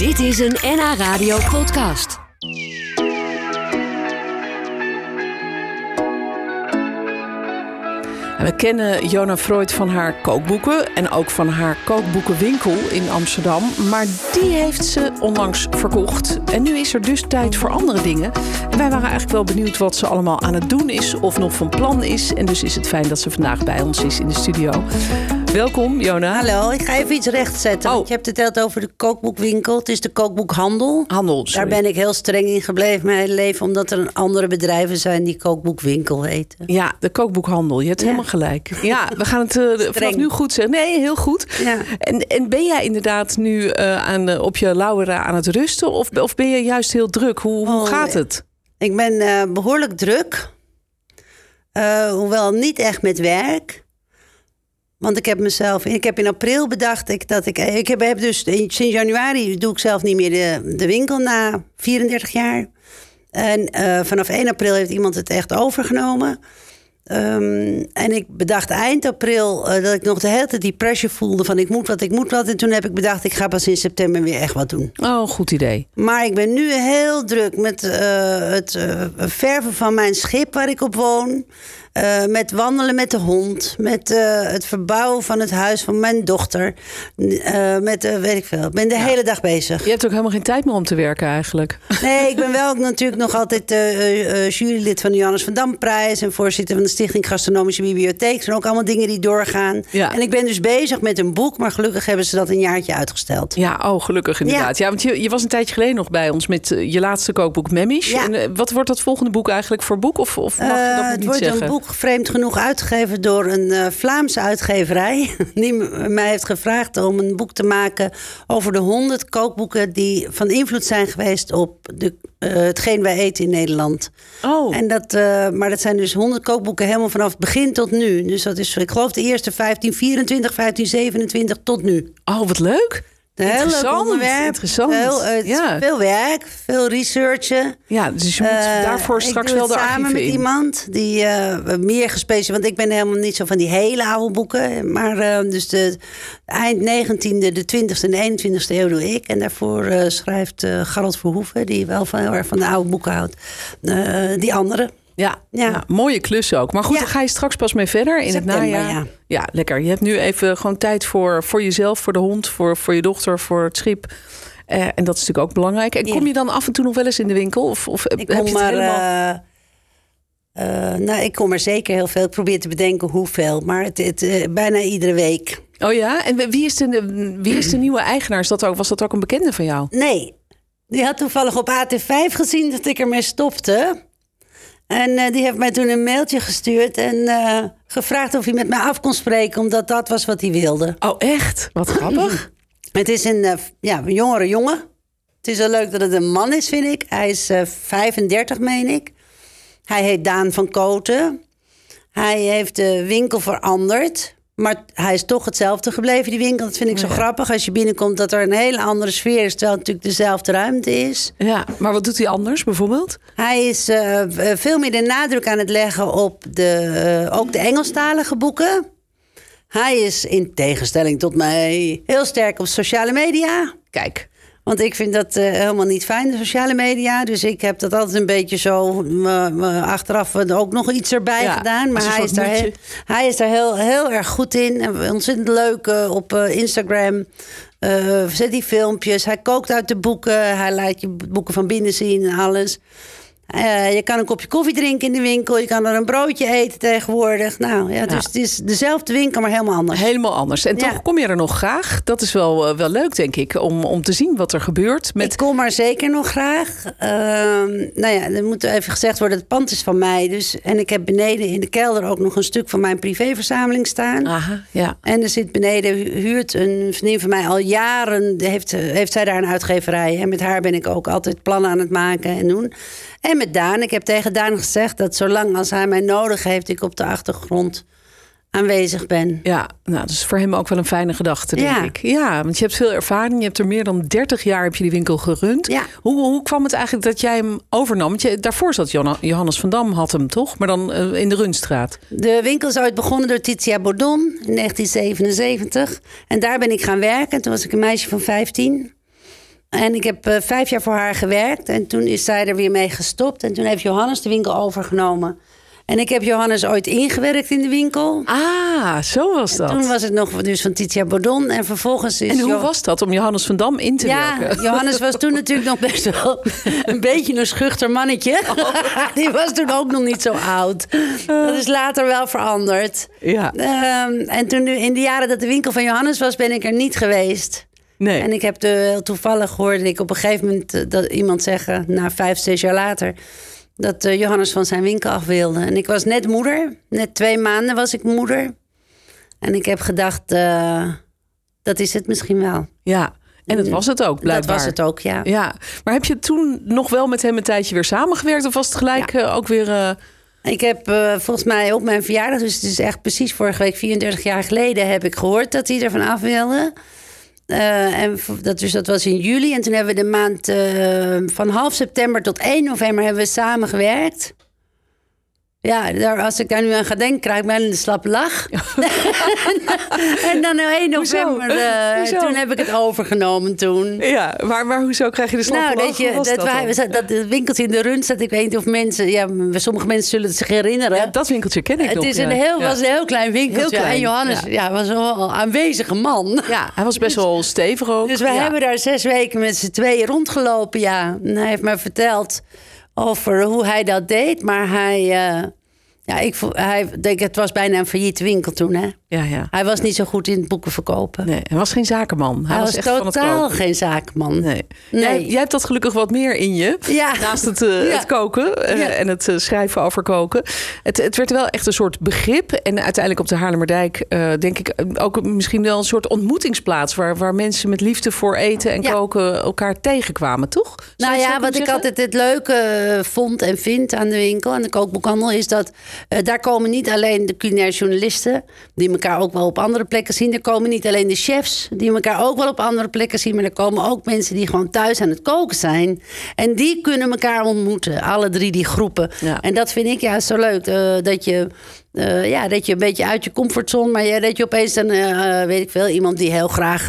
Dit is een NH Radio podcast. We kennen Jona Freud van haar kookboeken en ook van haar kookboekenwinkel in Amsterdam. Maar die heeft ze onlangs verkocht. En nu is er dus tijd voor andere dingen. En wij waren eigenlijk wel benieuwd wat ze allemaal aan het doen is of nog van plan is. En dus is het fijn dat ze vandaag bij ons is in de studio. Welkom, Jona. Hallo, ik ga even iets rechtzetten. Oh. Je hebt het altijd over de kookboekwinkel. Het is de kookboekhandel. Handel, Daar ben ik heel streng in gebleven mijn hele leven. Omdat er andere bedrijven zijn die kookboekwinkel heten. Ja, de kookboekhandel. Je hebt Ja. helemaal gelijk. Ja, we gaan het eh, vanaf nu goed zeggen. Nee, heel goed. Ja. En, en ben jij inderdaad nu eh, aan, de- op je lauweren aan het rusten? Of, of ben je juist heel druk? Hoe, hoe Oh, gaat het? Ik ben eh, behoorlijk druk. Eh, hoewel niet echt met werk. Want ik heb mezelf... Ik heb in april bedacht ik, dat ik... Ik heb, heb dus in- sinds januari doe ik zelf niet meer de, de winkel na 34 jaar. En eh, vanaf 1 april heeft iemand het echt overgenomen. Ehm, en ik bedacht eind april eh, dat ik nog de hele tijd die pressure voelde van ik moet wat, ik moet wat. En toen heb ik bedacht ik ga pas in september weer echt wat doen. Oh, goed idee. Maar ik ben nu heel druk met eh, het verven van mijn schip waar ik op woon. Eh, met wandelen met de hond. Met eh, het verbouwen van het huis van mijn dochter. Eh, met, weet ik veel. Ik ben de hele dag bezig. Je hebt ook helemaal geen tijd meer om te werken eigenlijk. Nee, ik ben wel natuurlijk nog altijd jurylid van de Johannes van Damprijs. En voorzitter van de Stichting Gastronomische Bibliotheek. Dat zijn ook allemaal dingen die doorgaan. Ja. En ik ben dus bezig met een boek. Maar gelukkig hebben ze dat een jaartje uitgesteld. Ja, oh, gelukkig inderdaad. Ja, want je, je was een tijdje geleden nog bij ons met je laatste kookboek Memmish. Ja. En, wat wordt dat volgende boek eigenlijk voor boek? Of, of mag je dat niet zeggen? Boek vreemd genoeg uitgegeven door een eh, Vlaamse uitgeverij. Die mij heeft gevraagd om een boek te maken over de honderd kookboeken die van invloed zijn geweest op de, eh, hetgeen wij eten in Nederland. Oh, En dat, eh, maar dat zijn dus honderd kookboeken helemaal vanaf het begin tot nu. Dus dat is, ik geloof, de eerste 1524, 1527 tot nu. oh, wat leuk. Heel onderwerp. interessant. Heel, eh, Ja. Veel werk, veel researchen. Ja, dus je moet Eh, daarvoor straks wel de samen met in. iemand die eh, meer gespecialiseerd... Want ik ben helemaal niet zo van die hele oude boeken. Maar dus de eind 19e, de 20e en de 21e eeuw doe ik. En daarvoor schrijft Gerald Verhoeven... die wel van, heel erg van de oude boeken houdt. die andere. Ja, ja. Mooie klus ook. Maar goed, Ja. daar ga je straks pas mee verder in September, het najaar. ja. ja, lekker. Je hebt nu even gewoon tijd voor, voor jezelf, voor de hond, voor, voor je dochter, voor het schip. Eh, en dat is natuurlijk ook belangrijk. En kom je dan af en toe nog wel eens in de winkel? Of, of Ik heb je er, helemaal... eh, nou, ik kom er zeker heel veel. Ik probeer te bedenken hoeveel. Maar het, het, bijna iedere week. Oh ja? En wie is, de, wie is de nieuwe eigenaar? Is dat ook, was dat ook een bekende van jou? Nee, die had toevallig op AT5 gezien dat ik ermee stopte. En eh, die heeft mij toen een mailtje gestuurd en eh, gevraagd of hij met mij af kon spreken, omdat dat was wat hij wilde. Oh, echt? Wat grappig. Het is een, eh, ja, een jongere jongen. Het is wel leuk dat het een man is, vind ik. Hij is eh 35, meen ik. Hij heet Daan van Koten. Hij heeft de winkel veranderd. Maar hij is toch hetzelfde gebleven, die winkel. Dat vind ik zo grappig. Als je binnenkomt, dat er een hele andere sfeer is... terwijl het natuurlijk dezelfde ruimte is. Ja, maar wat doet hij anders bijvoorbeeld? Hij is eh, v- veel meer de nadruk aan het leggen op de, eh, ook de Engelstalige boeken. Hij is in tegenstelling tot mij heel sterk op sociale media. Kijk. Want ik vind dat eh, helemaal niet fijn, de sociale media. Dus ik heb dat altijd een beetje zo eh, eh, achteraf er ook nog iets erbij Ja, gedaan. Maar hij is, daar heel, hij is daar heel, heel erg goed in. En ontzettend leuk eh, op eh, Instagram. Eh, zet die filmpjes. Hij kookt uit de boeken. Hij laat je boeken van binnen zien en alles. Eh, je kan een kopje koffie drinken in de winkel. Je kan er een broodje eten tegenwoordig. Nou ja, dus Ja. het is dezelfde winkel, maar helemaal anders. Helemaal anders. En Ja. toch kom je er nog graag. Dat is wel, eh, wel leuk, denk ik, om, om te zien wat er gebeurt. Met... Ik kom maar zeker nog graag. Ehm, nou ja, er moet even gezegd worden, het pand is van mij. Dus, en ik heb beneden in de kelder ook nog een stuk van mijn privéverzameling staan. Aha, ja. En er zit beneden, hu- huurt een vriendin van mij al jaren, heeft, heeft zij daar een uitgeverij. En met haar ben ik ook altijd plannen aan het maken en doen. En met Daan, ik heb tegen Daan gezegd dat zolang als hij mij nodig heeft, ik op de achtergrond aanwezig ben. Ja, nou, dat is voor hem ook wel een fijne gedachte, denk Ja. ik. Ja, want je hebt veel ervaring. Je hebt er meer dan 30 jaar heb je die winkel gerund. Ja. Hoe, hoe kwam het eigenlijk dat jij hem overnam? Want je, daarvoor zat Johannes van Dam, had hem toch? Maar dan eh, in de Runstraat. De winkel is ooit begonnen door Titia Bordon in 1977. En daar ben ik gaan werken. Toen was ik een meisje van 15. En ik heb eh, vijf jaar voor haar gewerkt. En toen is zij er weer mee gestopt. En toen heeft Johannes de winkel overgenomen. En ik heb Johannes ooit ingewerkt in de winkel. Ah, zo was dat. Toen was het nog dus van Titia Bordon. En vervolgens is... en hoe Jo- was dat om Johannes van Dam in te ja, werken? Johannes was toen natuurlijk nog best wel een beetje een schuchter mannetje. Die was toen ook nog niet zo oud. Dat is later wel veranderd. Ja, Ehm, en toen in de jaren dat de winkel van Johannes was, ben ik er niet geweest. Nee. En ik heb de, toevallig gehoord ik op een gegeven moment eh, dat iemand zeggen, na vijf, zes jaar later, dat eh, Johannes van zijn winkel af wilde. En ik was net moeder, net twee maanden was ik moeder. En ik heb gedacht, eh, dat is het misschien wel. ja, en dat was het ook, blijkbaar. Dat was het ook, ja. Ja, maar heb je toen nog wel met hem een tijdje weer samengewerkt? Of was het gelijk ook weer... Ik heb volgens mij op mijn verjaardag, dus het is echt precies vorige week, 34 jaar geleden, heb ik gehoord dat hij ervan af wilde. Eh, en dat, dus dat was in juli. En toen hebben we de maand eh, van half september tot 1 november hebben we samen gewerkt. Ja, daar, als ik daar nu aan ga denken, krijg ik bijna een slappe lach. en dan 1 november, eh, toen heb ik het overgenomen toen. ja, maar, maar hoezo krijg je de slag Nou, van dat, je, Hoe was dat, dat we winkeltje in de Rundstad, ik weet niet of mensen, ja, sommige mensen zullen het zich herinneren. Ja, dat winkeltje ken ik Het nog. is ja. een heel, Ja. was een heel klein winkeltje. Heel klein, en Johannes ja. ja. was een aanwezige man. Ja, hij was best wel stevig ook. Dus Ja. hebben daar zes weken met z'n tweeën rondgelopen, ja. En hij heeft me verteld over hoe hij dat deed. Maar hij, eh, ja, ik, hij denk, het was bijna een failliete winkel toen, hè. Ja, ja. Hij was niet zo goed in het boeken verkopen. Nee, hij was geen zakenman. Hij, hij was, echt van het totaal geen zakenman. Nee. Nee. Jij, jij hebt dat gelukkig wat meer in je. Ja. Naast het, eh, Ja. het koken eh, en het eh, schrijven over koken. Het, het werd wel echt een soort begrip. En uiteindelijk op de Haarlemmerdijk denk ik ook misschien wel een soort ontmoetingsplaats. Waar, waar mensen met liefde voor eten en koken elkaar tegenkwamen, toch? Zou Nou ja, wat ik altijd het leuke vond en vind aan de winkel, aan de kookboekhandel, is dat daar komen niet alleen de culinaire journalisten, die elkaar ook wel op andere plekken zien. Er komen niet alleen de chefs, die elkaar ook wel op andere plekken zien. Maar er komen ook mensen die gewoon thuis aan het koken zijn. En die kunnen elkaar ontmoeten, alle drie die groepen. Ja. En dat vind ik juist zo leuk. eh, dat je. Eh, ja, dat je een beetje uit je comfortzone, maar ja, dat je opeens dan, eh, eh, weet ik veel, iemand die heel graag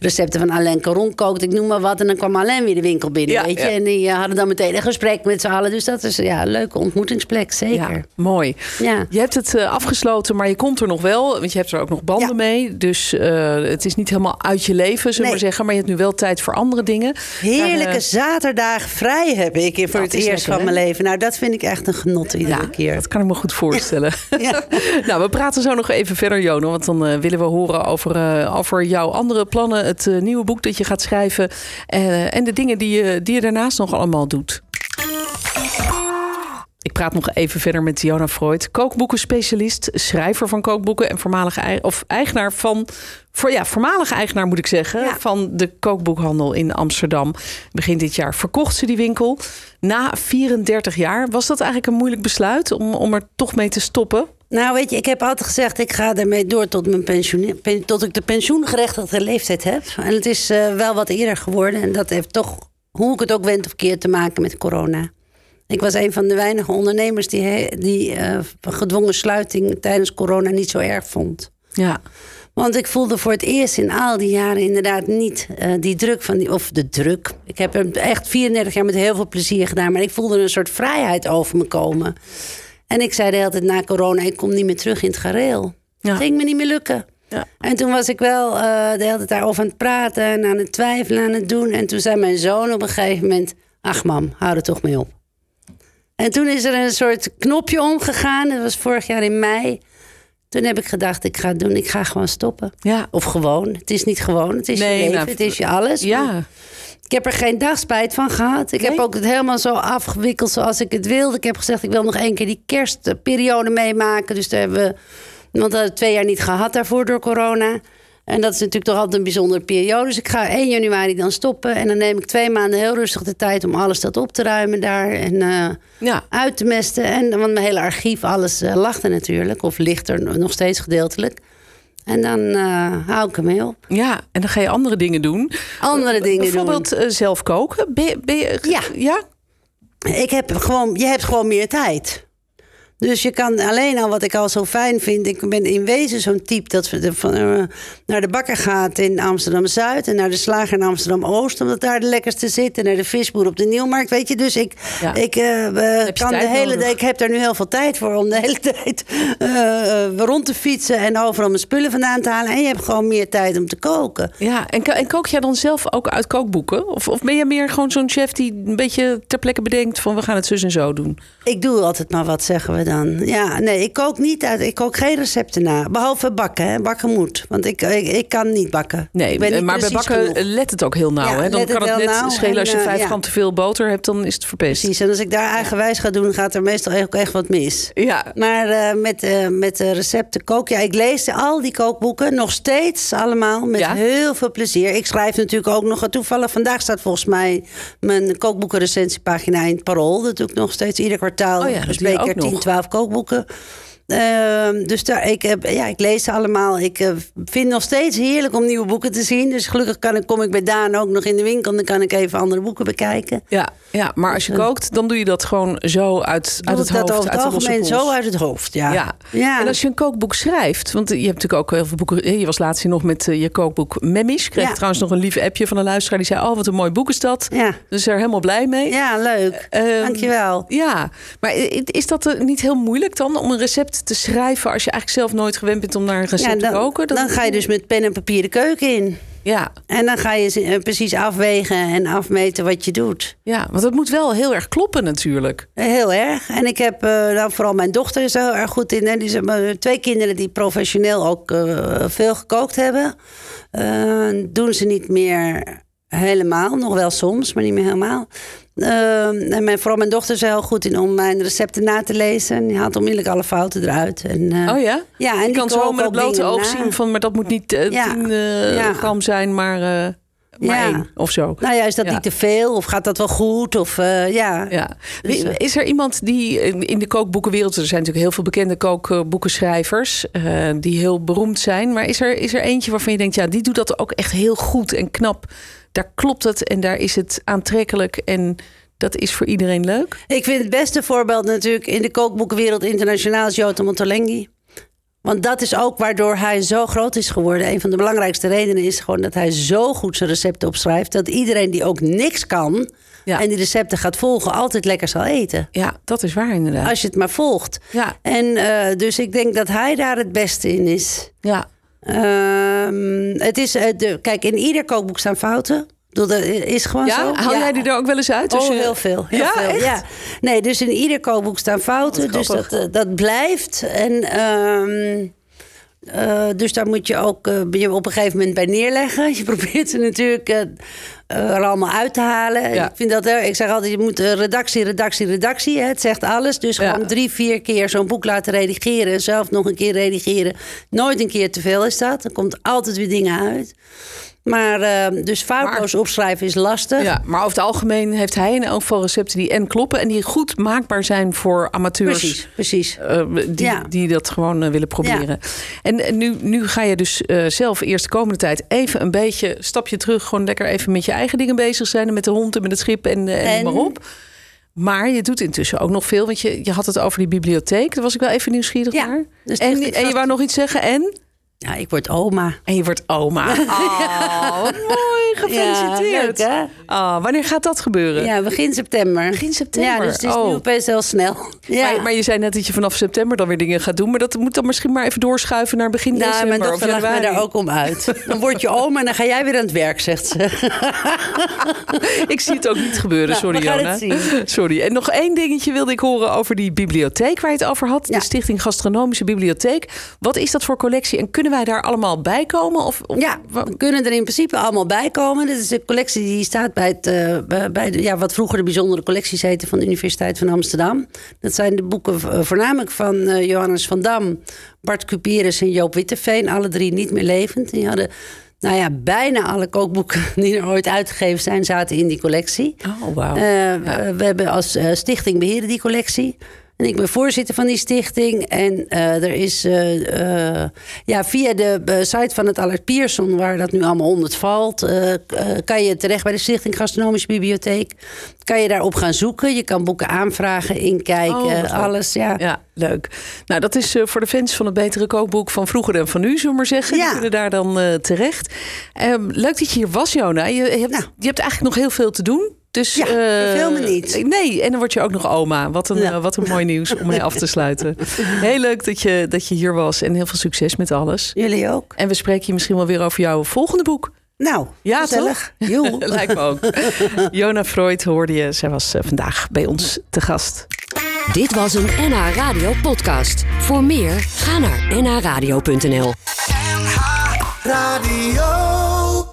recepten van Alain Caron kookt, ik noem maar wat, en dan kwam Alain weer de winkel binnen, Ja, weet je, ja. en die hadden dan meteen een gesprek met z'n allen, dus dat is ja, een leuke ontmoetingsplek, zeker. Ja, mooi. Ja. Je hebt het afgesloten, maar je komt er nog wel. Want je hebt er ook nog banden mee. Dus het is niet helemaal uit je leven, zullen we Nee. maar zeggen. Maar je hebt nu wel tijd voor andere dingen. Heerlijke Maar, eh, zaterdagen vrij heb ik voor het eerst lekker, van hè? mijn leven. Nou, dat vind ik echt een genot iedere ja, keer. dat kan ik me goed voorstellen. Ja. nou, we praten zo nog even verder, Jono. Want dan eh, willen we horen over, eh, over jouw andere plannen. Het eh, nieuwe boek dat je gaat schrijven. en de dingen die je, die je daarnaast nog allemaal doet. Ik praat nog even verder met Jona Freud, kookboekenspecialist, schrijver van kookboeken en voormalige of eigenaar van, voor, ja, voormalige eigenaar moet ik zeggen, Ja. van de kookboekhandel in Amsterdam. Begin dit jaar verkocht ze die winkel. Na 34 jaar was dat eigenlijk een moeilijk besluit om, om er toch mee te stoppen. Nou, weet je, ik heb altijd gezegd, ik ga ermee door tot, mijn pensioen, pen- tot ik de pensioengerechtigde leeftijd heb. En het is eh, wel wat eerder geworden. En dat heeft toch, hoe ik het ook wend of keer, te maken met corona. Ik was een van de weinige ondernemers die, die eh, gedwongen sluiting tijdens corona niet zo erg vond. Ja, Want ik voelde voor het eerst in al die jaren inderdaad niet eh, die druk van die, of de druk. Ik heb hem echt 34 jaar met heel veel plezier gedaan, maar ik voelde een soort vrijheid over me komen. En ik zei de hele tijd na corona, ik kom niet meer terug in het gareel. Ja. Het ging me niet meer lukken. Ja. En toen was ik wel eh, de hele tijd daarover aan het praten en aan het twijfelen, aan het doen. En toen zei mijn zoon op een gegeven moment, ach mam, hou er toch mee op. En toen is er een soort knopje omgegaan. Dat was vorig jaar in mei. Toen heb ik gedacht, ik ga het doen. Ik ga gewoon stoppen. ja, Of gewoon. Het is niet gewoon. Het is Nee, je leven. nou, het is je alles. ja. Ik heb er geen dag spijt van gehad. Ik heb ook het helemaal zo afgewikkeld zoals ik het wilde. Ik heb gezegd, ik wil nog één keer die kerstperiode meemaken. Dus daar hebben we... Want we hadden twee jaar niet gehad daarvoor door corona. En dat is natuurlijk toch altijd een bijzondere periode. Dus ik ga 1 januari dan stoppen. En dan neem ik twee maanden heel rustig de tijd om alles dat op te ruimen daar. En eh, ja. uit te mesten. En, want mijn hele archief, alles eh, lag er natuurlijk. Of ligt er nog steeds gedeeltelijk. En dan eh, hou ik ermee op. Ja, en dan ga je andere dingen doen. Andere dingen doen. Bijvoorbeeld eh, zelf koken. Ben je, ben je, Ja. ja? Ik heb gewoon, je hebt gewoon meer tijd. Dus je kan alleen al wat ik al zo fijn vind. Ik ben in wezen zo'n type dat we van, uh, naar de bakker gaat in Amsterdam Zuid en naar de slager in Amsterdam Oost, omdat daar de lekkerste zit. En naar de visboer op de Nieuwmarkt. Weet je, dus ik, Ja. ik uh, kan de hele dag. Ik heb daar nu heel veel tijd voor om de hele tijd uh, rond te fietsen en overal mijn spullen vandaan te halen. En je hebt gewoon meer tijd om te koken. Ja, en, en kook jij dan zelf ook uit kookboeken? Of, of ben je meer gewoon zo'n chef die een beetje ter plekke bedenkt van we gaan het zus en zo doen? Ik doe altijd maar wat, zeggen we dan dan. Ja, nee, ik kook niet. Ik kook geen recepten na. Behalve bakken. Hè. Bakken moet. Want ik, ik, kan niet bakken. Nee, maar bij bakken let het ook heel nauw. Hè? Dan kan het, net schelen als je eh, vijf ja. gram te veel boter hebt, dan is het verpest. Precies. En als ik daar eigenwijs ga doen, gaat er meestal ook echt wat mis. Ja. Maar eh, met, uh, met recepten kook. Ja, ik lees al die kookboeken nog steeds allemaal met heel veel plezier. Ik schrijf natuurlijk ook nog. Toevallig vandaag staat volgens mij mijn kookboekenrecentiepagina in het Parool. Dat doe ik nog steeds ieder kwartaal. Oh ja, dat keer 10, twaalf kookboeken. Ehm, dus daar, ik, heb, ja, ik lees ze allemaal. Ik eh, vind het nog steeds heerlijk om nieuwe boeken te zien. Dus gelukkig kan ik, kom ik bij Daan ook nog in de winkel. En dan kan ik even andere boeken bekijken. ja, ja, maar als je kookt, dan doe je dat gewoon zo uit, uit het hoofd, over het uit algemeen zo uit het hoofd. Ja. Ja. ja. En als je een kookboek schrijft, want je hebt natuurlijk ook heel veel boeken. Je was laatst hier nog met eh, je kookboek Memmies. Kreeg Ja. trouwens nog een lieve appje van een luisteraar die zei: Oh, wat een mooi boek is dat. Ja. Dus er helemaal blij mee. Ja, leuk. Ehm, Dankjewel. Ja, maar is dat eh, niet heel moeilijk dan om een recept te schrijven als je eigenlijk zelf nooit gewend bent om naar een recept Ja, te koken? Dat- dan ga je dus met pen en papier de keuken in. Ja, En dan ga je ze, eh, precies afwegen en afmeten wat je doet. ja, want het moet wel heel erg kloppen natuurlijk. Eh, Heel erg. En ik heb eh, dan vooral mijn dochter is er heel erg goed in. Hè. Die zijn maar twee kinderen die professioneel ook eh, veel gekookt hebben. Eh, doen ze niet meer helemaal. Nog wel soms, maar niet meer helemaal. Eh, en mijn, vooral mijn dochter is er heel goed in om mijn recepten na te lezen. En die haalt onmiddellijk alle fouten eruit. En, eh, Oh ja? Ja, en je die kan zo met het ook blote oog na. zien van, maar dat moet niet eh Ja. 10 Ja. gram zijn, maar, maar Ja. één of zo. Nou ja, is dat niet te veel? Of gaat dat wel goed? Of ja. Ja. Dus, Is er iemand die in de kookboekenwereld, er zijn natuurlijk heel veel bekende kookboekenschrijvers die heel beroemd zijn, maar is er, is er eentje waarvan je denkt, ja, die doet dat ook echt heel goed en knap. Daar klopt het en daar is het aantrekkelijk en dat is voor iedereen leuk. Ik vind het beste voorbeeld natuurlijk in de kookboekenwereld internationaal is Jota Montolenghi. Want dat is ook waardoor hij zo groot is geworden. Een van de belangrijkste redenen is gewoon dat hij zo goed zijn recepten opschrijft. Dat iedereen die ook niks kan Ja. en die recepten gaat volgen, altijd lekker zal eten. Ja, dat is waar inderdaad. Als je het maar volgt. Ja, En eh, dus ik denk dat hij daar het beste in is. ja, Ehm, het is eh, de, kijk, in ieder kookboek staan fouten. Dat is gewoon ja? zo. haal jij die er ook wel eens uit? Oh, je- heel veel. Heel ja, veel. echt? Ja. Nee, dus in ieder kookboek staan fouten. Wat Dus dat, eh, dat blijft. En ehm, eh, dus daar moet je ook eh, je op een gegeven moment bij neerleggen. Je probeert ze natuurlijk eh, er allemaal uit te halen. Ja. Ik, vind dat, ik zeg altijd, je moet redactie, redactie, redactie. Hè. Het zegt alles. Dus Ja. gewoon drie, vier keer zo'n boek laten redigeren. En zelf nog een keer redigeren. Nooit een keer te veel is dat. Er komt altijd weer dingen uit. Maar eh, dus foutloos opschrijven is lastig. Ja, maar over het algemeen heeft hij in elk geval recepten die en kloppen en die goed maakbaar zijn voor amateurs. Precies, precies. eh, die, Ja. die dat gewoon eh, willen proberen. En, en nu, nu ga je dus eh, zelf eerst de komende tijd even een beetje stapje terug. Gewoon lekker even met je eigen dingen bezig zijn. En met de hond en met het schip en, en, maar op. Maar je doet intussen ook nog veel. Want je, je had het over die bibliotheek. Daar was ik wel even nieuwsgierig Ja, naar. dus En, en je wou nog iets zeggen? En? Ja, ik word oma. En je wordt oma. Oh, mooi. Gefeliciteerd. Ja, leuk, hè? Ah, wanneer gaat dat gebeuren? Ja, begin september. Begin september. Ja, dus het is Oh. nu opeens heel snel. Ja. Maar, maar je zei net dat je vanaf september dan weer dingen gaat doen. Maar dat moet dan misschien maar even doorschuiven naar begin nou, december mijn of dochter lacht mij daar ook om uit. Dan word je oma en dan ga jij weer aan het werk, zegt ze. Ik zie het ook niet gebeuren, Nou, sorry we gaan Jona. het zien. Sorry. En nog één dingetje wilde ik horen over die bibliotheek waar je het over had. Ja. De Stichting Gastronomische Bibliotheek. Wat is dat voor collectie en kunnen wij daar allemaal bij komen? Of, of- Ja, we kunnen er in principe allemaal bij komen. Dit is de collectie die staat bij, het, eh, bij- de, ja, wat vroeger de bijzondere collecties heette van de Universiteit van Amsterdam. Dat zijn de boeken eh, voornamelijk van eh, Johannes van Dam, Bart Cuperus en Joop Witteveen. Alle drie niet meer levend. Die hadden, nou ja, bijna alle kookboeken die er ooit uitgegeven zijn, zaten in die collectie. Oh. Eh, we- We hebben als stichting beheren die collectie. En ik ben voorzitter van die stichting. En eh, er is eh, eh, ja, via de site van het Allard Pierson, waar dat nu allemaal onder valt, kan je terecht bij de Stichting Gastronomische Bibliotheek. Kan je daarop gaan zoeken. Je kan boeken aanvragen, inkijken, Oh, alles. Ja. Ja, leuk. Nou, dat is voor de fans van het betere kookboek van vroeger en van nu, zullen we maar zeggen. Die Ja. kunnen daar dan terecht. Ehm, leuk dat je hier was, Jona. Je, je hebt, Nou. je hebt eigenlijk nog heel veel te doen. Dus, Ja, eh, verveel me niet. Nee, en dan word je ook nog oma. Wat een, Ja. eh, wat een mooi nieuws om mee af te sluiten. Heel leuk dat je, dat je hier was en heel veel succes met alles. Jullie ook. En we spreken je misschien wel weer over jouw volgende boek. Nou, Ja, gezellig. toch? Lijkt me ook. Jona Freud hoorde je. Zij was eh, vandaag bij ons te gast. Dit was een NH Radio podcast. Voor meer, ga naar nhradio.nl. Radio.